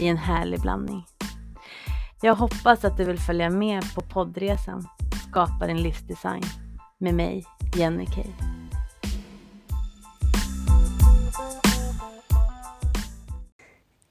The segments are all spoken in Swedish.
i en härlig blandning. Jag hoppas att du vill följa med på poddresan Skapa din livsdesign med mig, Jenny Kay.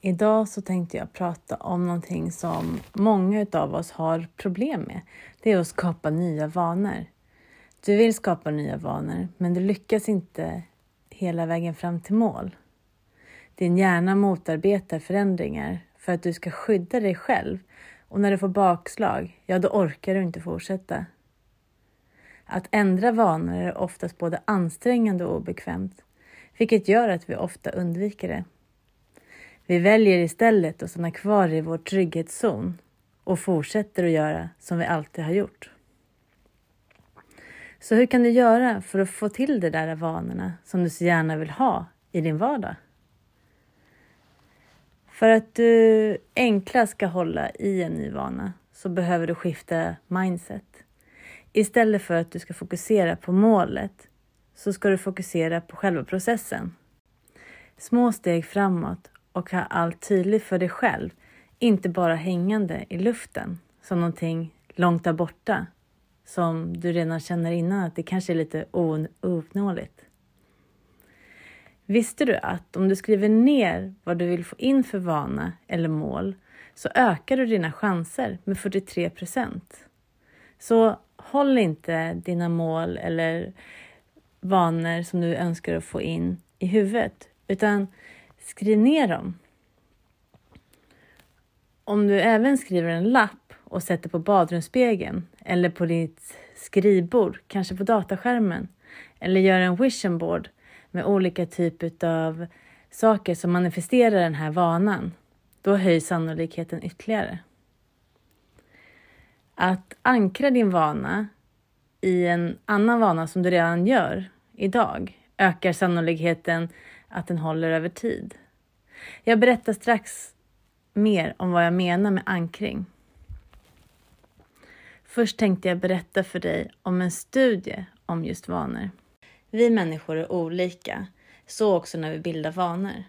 Idag så tänkte jag prata om någonting som många av oss har problem med. Det är att skapa nya vanor. Du vill skapa nya vanor, men du lyckas inte hela vägen fram till mål. Din hjärna motarbetar förändringar för att du ska skydda dig själv och när du får bakslag, ja då orkar du inte fortsätta. Att ändra vanor är oftast både ansträngande och obekvämt, vilket gör att vi ofta undviker det. Vi väljer istället att stanna kvar i vår trygghetszon och fortsätter att göra som vi alltid har gjort. Så hur kan du göra för att få till de där vanorna som du så gärna vill ha i din vardag? För att du enklast ska hålla i en ny vana så behöver du skifta mindset. Istället för att du ska fokusera på målet så ska du fokusera på själva processen. Små steg framåt och ha allt tydligt för dig själv, inte bara hängande i luften som någonting långt där borta som du redan känner innan att det kanske är lite ouppnåeligt. Visste du att om du skriver ner vad du vill få in för vana eller mål så ökar du dina chanser med 43 procent. Så håll inte dina mål eller vanor som du önskar att få in i huvudet utan skriv ner dem. Om du även skriver en lapp och sätter på badrumsspegeln eller på ditt skrivbord, kanske på dataskärmen eller gör en vision board med olika typer av saker som manifesterar den här vanan, då höjs sannolikheten ytterligare. Att ankra din vana i en annan vana som du redan gör idag ökar sannolikheten att den håller över tid. Jag berättar strax mer om vad jag menar med ankring. Först tänkte jag berätta för dig om en studie om just vanor. Vi människor är olika, så också när vi bildar vanor.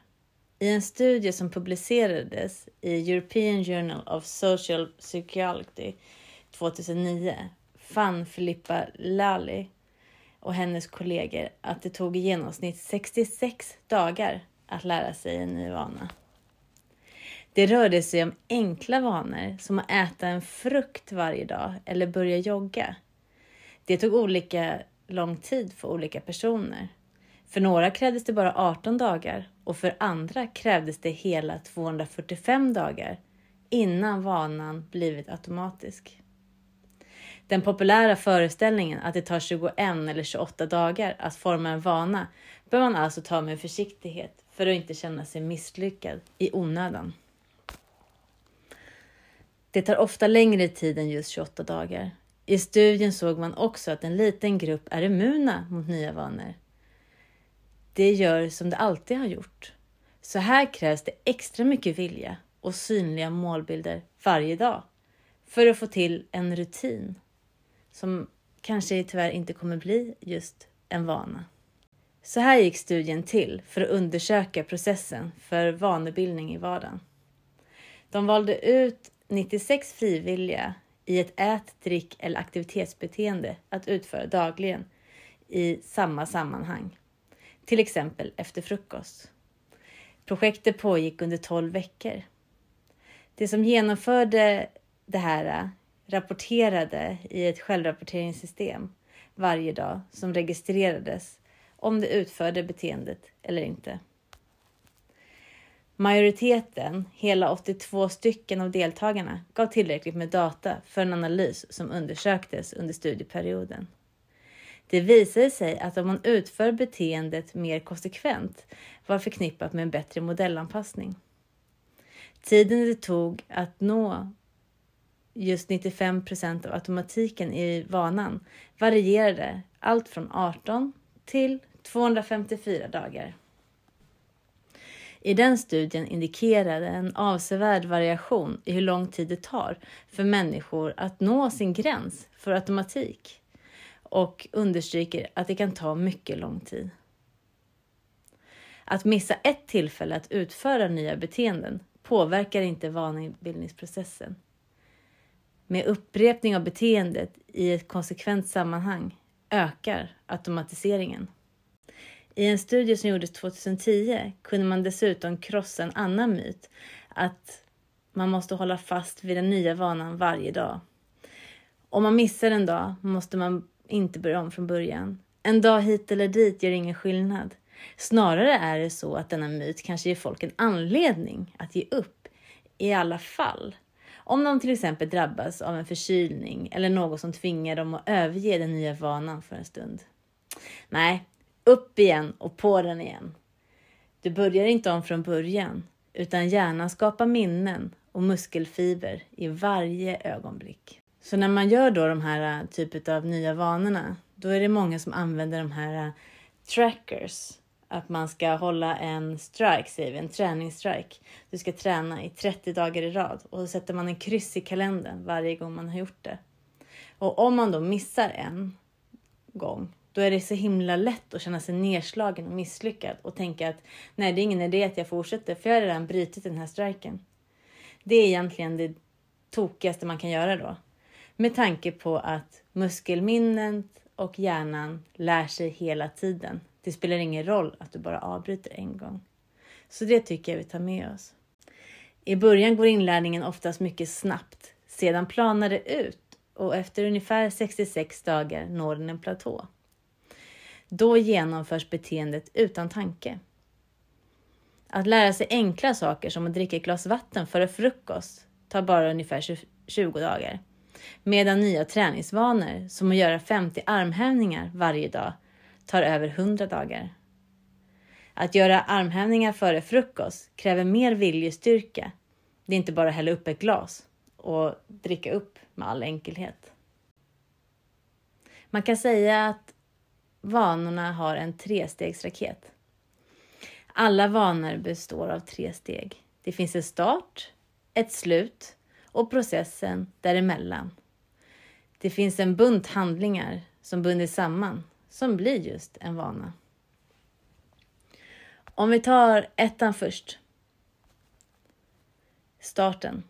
I en studie som publicerades i European Journal of Social Psychology 2009 fann Filippa Lally och hennes kollegor att det tog i genomsnitt 66 dagar att lära sig en ny vana. Det rörde sig om enkla vanor som att äta en frukt varje dag eller börja jogga. Det tog olika lång tid för olika personer. För några krävdes det bara 18 dagar och för andra krävdes det hela 245 dagar innan vanan blivit automatisk. Den populära föreställningen att det tar 21 eller 28 dagar att forma en vana bör man alltså ta med försiktighet för att inte känna sig misslyckad i onödan. Det tar ofta längre tid än just 28 dagar. I studien såg man också att en liten grupp är immuna mot nya vanor. Det gör som det alltid har gjort. Så här krävs det extra mycket vilja och synliga målbilder varje dag för att få till en rutin som kanske tyvärr inte kommer bli just en vana. Så här gick studien till för att undersöka processen för vanebildning i vardagen. De valde ut 96 frivilliga i ett ät, drick eller aktivitetsbeteende att utföra dagligen i samma sammanhang, till exempel efter frukost. Projektet pågick under 12 veckor. De som genomförde det här äh, rapporterade i ett självrapporteringssystem varje dag som registrerades om de utförde beteendet eller inte. Majoriteten, hela 82 stycken av deltagarna, gav tillräckligt med data för en analys som undersöktes under studieperioden. Det visade sig att om man utför beteendet mer konsekvent var förknippat med en bättre modellanpassning. Tiden det tog att nå just 95 procent av automatiken i vanan varierade allt från 18 till 254 dagar. I den studien indikerade en avsevärd variation i hur lång tid det tar för människor att nå sin gräns för automatik och understryker att det kan ta mycket lång tid. Att missa ett tillfälle att utföra nya beteenden påverkar inte vanebildningsprocessen. Med upprepning av beteendet i ett konsekvent sammanhang ökar automatiseringen. I en studie som gjordes 2010 kunde man dessutom krossa en annan myt, att man måste hålla fast vid den nya vanan varje dag. Om man missar en dag måste man inte börja om från början. En dag hit eller dit gör ingen skillnad. Snarare är det så att denna myt kanske ger folk en anledning att ge upp i alla fall. Om de till exempel drabbas av en förkylning eller något som tvingar dem att överge den nya vanan för en stund. Nej, upp igen och på den igen. Du börjar inte om från början, utan hjärnan skapar minnen och muskelfiber i varje ögonblick. Så när man gör då de här äh, typet av nya vanorna, då är det många som använder de här äh, trackers. Att man ska hålla en strike, säger vi, en träningsstrike. Du ska träna i 30 dagar i rad och så sätter man en kryss i kalendern varje gång man har gjort det. Och om man då missar en gång, då är det så himla lätt att känna sig nedslagen och misslyckad och tänka att nej, det är ingen idé att jag fortsätter för jag har redan brutit den här striken. Det är egentligen det tokigaste man kan göra då. Med tanke på att muskelminnet och hjärnan lär sig hela tiden. Det spelar ingen roll att du bara avbryter en gång. Så det tycker jag vi tar med oss. I början går inlärningen oftast mycket snabbt. Sedan planar det ut och efter ungefär 66 dagar når den en platå. Då genomförs beteendet utan tanke. Att lära sig enkla saker som att dricka ett glas vatten före frukost tar bara ungefär 20 dagar. Medan nya träningsvanor, som att göra 50 armhävningar varje dag, tar över 100 dagar. Att göra armhävningar före frukost kräver mer viljestyrka. Det är inte bara att hälla upp ett glas och dricka upp med all enkelhet. Man kan säga att vanorna har en trestegsraket. Alla vanor består av tre steg. Det finns en start, ett slut och processen däremellan. Det finns en bunt handlingar som bundits samman som blir just en vana. Om vi tar ettan först. Starten.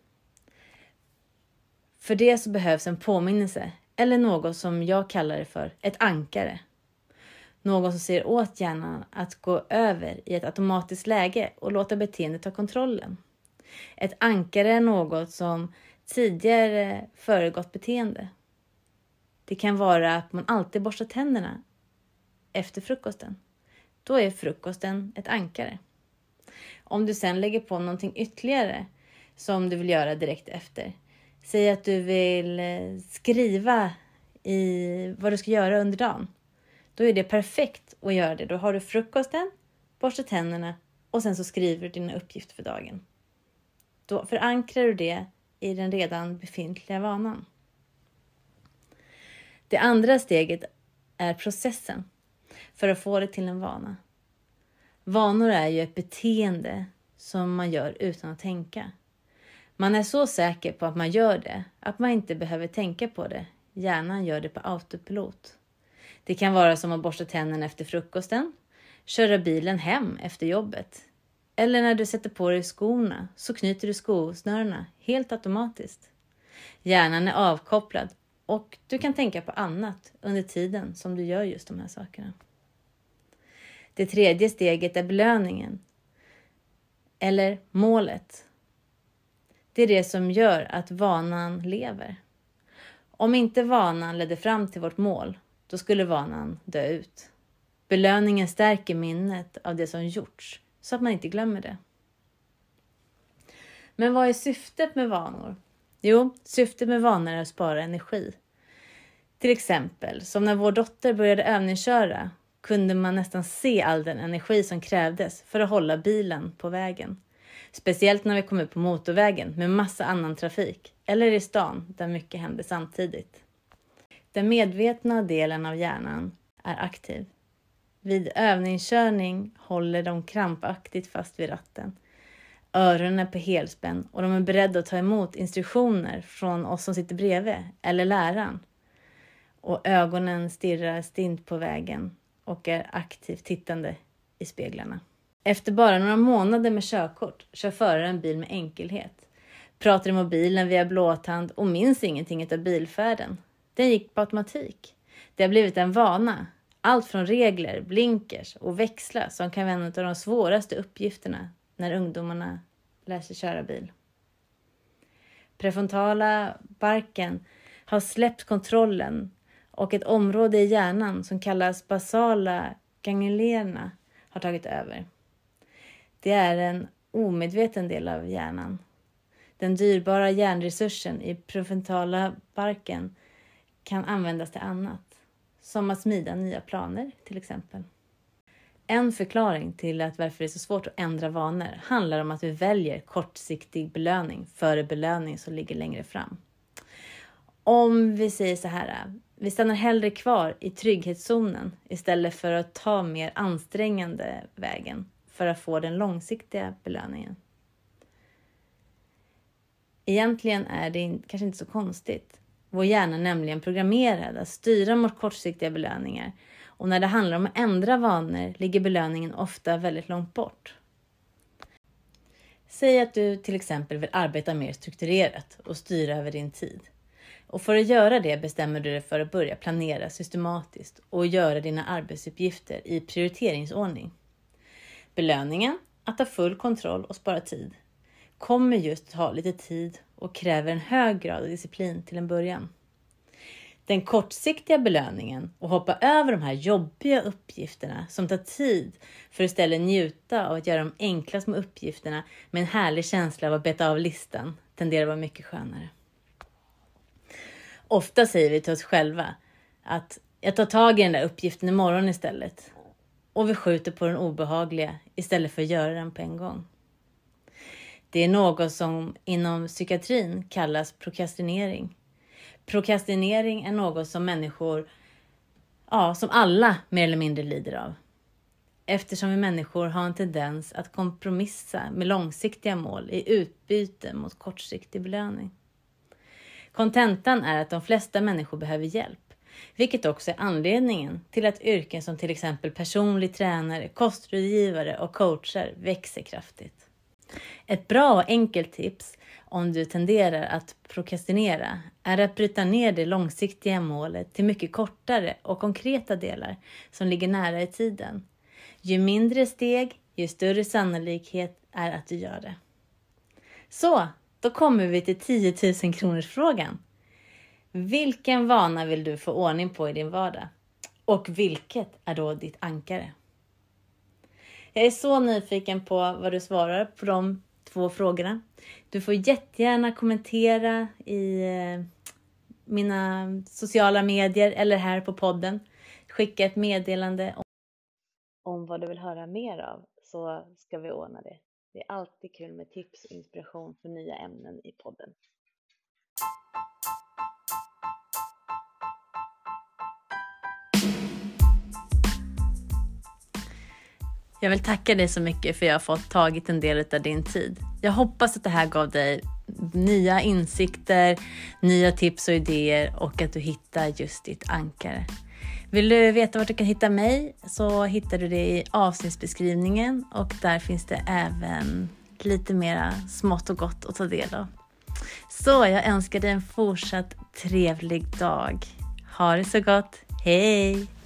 För det så behövs en påminnelse eller något som jag kallar det för ett ankare. Någon som säger åt hjärnan att gå över i ett automatiskt läge och låta beteendet ta kontrollen. Ett ankare är något som tidigare föregått beteende. Det kan vara att man alltid borstar tänderna efter frukosten. Då är frukosten ett ankare. Om du sen lägger på någonting ytterligare som du vill göra direkt efter. Säg att du vill skriva i vad du ska göra under dagen. Då är det perfekt att göra det. Då har du frukosten, borstar tänderna och sen så skriver du dina uppgifter för dagen. Då förankrar du det i den redan befintliga vanan. Det andra steget är processen för att få det till en vana. Vanor är ju ett beteende som man gör utan att tänka. Man är så säker på att man gör det att man inte behöver tänka på det. Hjärnan gör det på autopilot. Det kan vara som att borsta tänderna efter frukosten, köra bilen hem efter jobbet. Eller när du sätter på dig skorna så knyter du skosnörena helt automatiskt. Hjärnan är avkopplad och du kan tänka på annat under tiden som du gör just de här sakerna. Det tredje steget är belöningen. Eller målet. Det är det som gör att vanan lever. Om inte vanan ledde fram till vårt mål då skulle vanan dö ut. Belöningen stärker minnet av det som gjorts så att man inte glömmer det. Men vad är syftet med vanor? Jo, syftet med vanor är att spara energi. Till exempel, som när vår dotter började övningsköra kunde man nästan se all den energi som krävdes för att hålla bilen på vägen. Speciellt när vi kom ut på motorvägen med massa annan trafik eller i stan där mycket hände samtidigt. Den medvetna delen av hjärnan är aktiv. Vid övningskörning håller de krampaktigt fast vid ratten. Öronen är på helspänn och de är beredda att ta emot instruktioner från oss som sitter bredvid eller läraren. Och ögonen stirrar stint på vägen och är aktivt tittande i speglarna. Efter bara några månader med körkort kör föraren bil med enkelhet. Pratar i mobilen via blåtand och minns ingenting av bilfärden. Den gick på automatik. Det har blivit en vana. Allt från regler, blinkers och växlar som kan vara en av de svåraste uppgifterna när ungdomarna lär sig köra bil. Prefrontala barken har släppt kontrollen och ett område i hjärnan som kallas basala ganglierna har tagit över. Det är en omedveten del av hjärnan. Den dyrbara hjärnresursen i prefrontala barken kan användas till annat, som att smida nya planer till exempel. En förklaring till att varför det är så svårt att ändra vanor handlar om att vi väljer kortsiktig belöning före belöning som ligger längre fram. Om vi säger så här, vi stannar hellre kvar i trygghetszonen istället för att ta mer ansträngande vägen för att få den långsiktiga belöningen. Egentligen är det kanske inte så konstigt. Vår hjärna är nämligen programmerad att styra mot kortsiktiga belöningar och när det handlar om att ändra vanor ligger belöningen ofta väldigt långt bort. Säg att du till exempel vill arbeta mer strukturerat och styra över din tid. Och för att göra det bestämmer du dig för att börja planera systematiskt och göra dina arbetsuppgifter i prioriteringsordning. Belöningen, att ha full kontroll och spara tid, kommer just att lite tid och kräver en hög grad av disciplin till en början. Den kortsiktiga belöningen och hoppa över de här jobbiga uppgifterna som tar tid för att istället njuta av att göra de enkla små uppgifterna med en härlig känsla av att beta av listan tenderar att vara mycket skönare. Ofta säger vi till oss själva att jag tar tag i den där uppgiften imorgon istället. Och vi skjuter på den obehagliga istället för att göra den på en gång. Det är något som inom psykiatrin kallas prokrastinering. Prokrastinering är något som människor, ja, som alla mer eller mindre lider av. Eftersom vi människor har en tendens att kompromissa med långsiktiga mål i utbyte mot kortsiktig belöning. Kontentan är att de flesta människor behöver hjälp, vilket också är anledningen till att yrken som till exempel personlig tränare, kostrådgivare och coacher växer kraftigt. Ett bra och enkelt tips om du tenderar att prokrastinera är att bryta ner det långsiktiga målet till mycket kortare och konkreta delar som ligger nära i tiden. Ju mindre steg, ju större sannolikhet är att du gör det. Så, då kommer vi till 10 000 kronors frågan. Vilken vana vill du få ordning på i din vardag? Och vilket är då ditt ankare? Jag är så nyfiken på vad du svarar på de två frågorna. Du får jättegärna kommentera i eh, mina sociala medier eller här på podden. Skicka ett meddelande om vad du vill höra mer av så ska vi ordna det. Det är alltid kul med tips och inspiration för nya ämnen i podden. Jag vill tacka dig så mycket för att jag har fått tagit en del av din tid. Jag hoppas att det här gav dig nya insikter, nya tips och idéer och att du hittar just ditt ankare. Vill du veta vart du kan hitta mig så hittar du det i avsnittsbeskrivningen och där finns det även lite mera smått och gott att ta del av. Så jag önskar dig en fortsatt trevlig dag. Ha det så gott. Hej!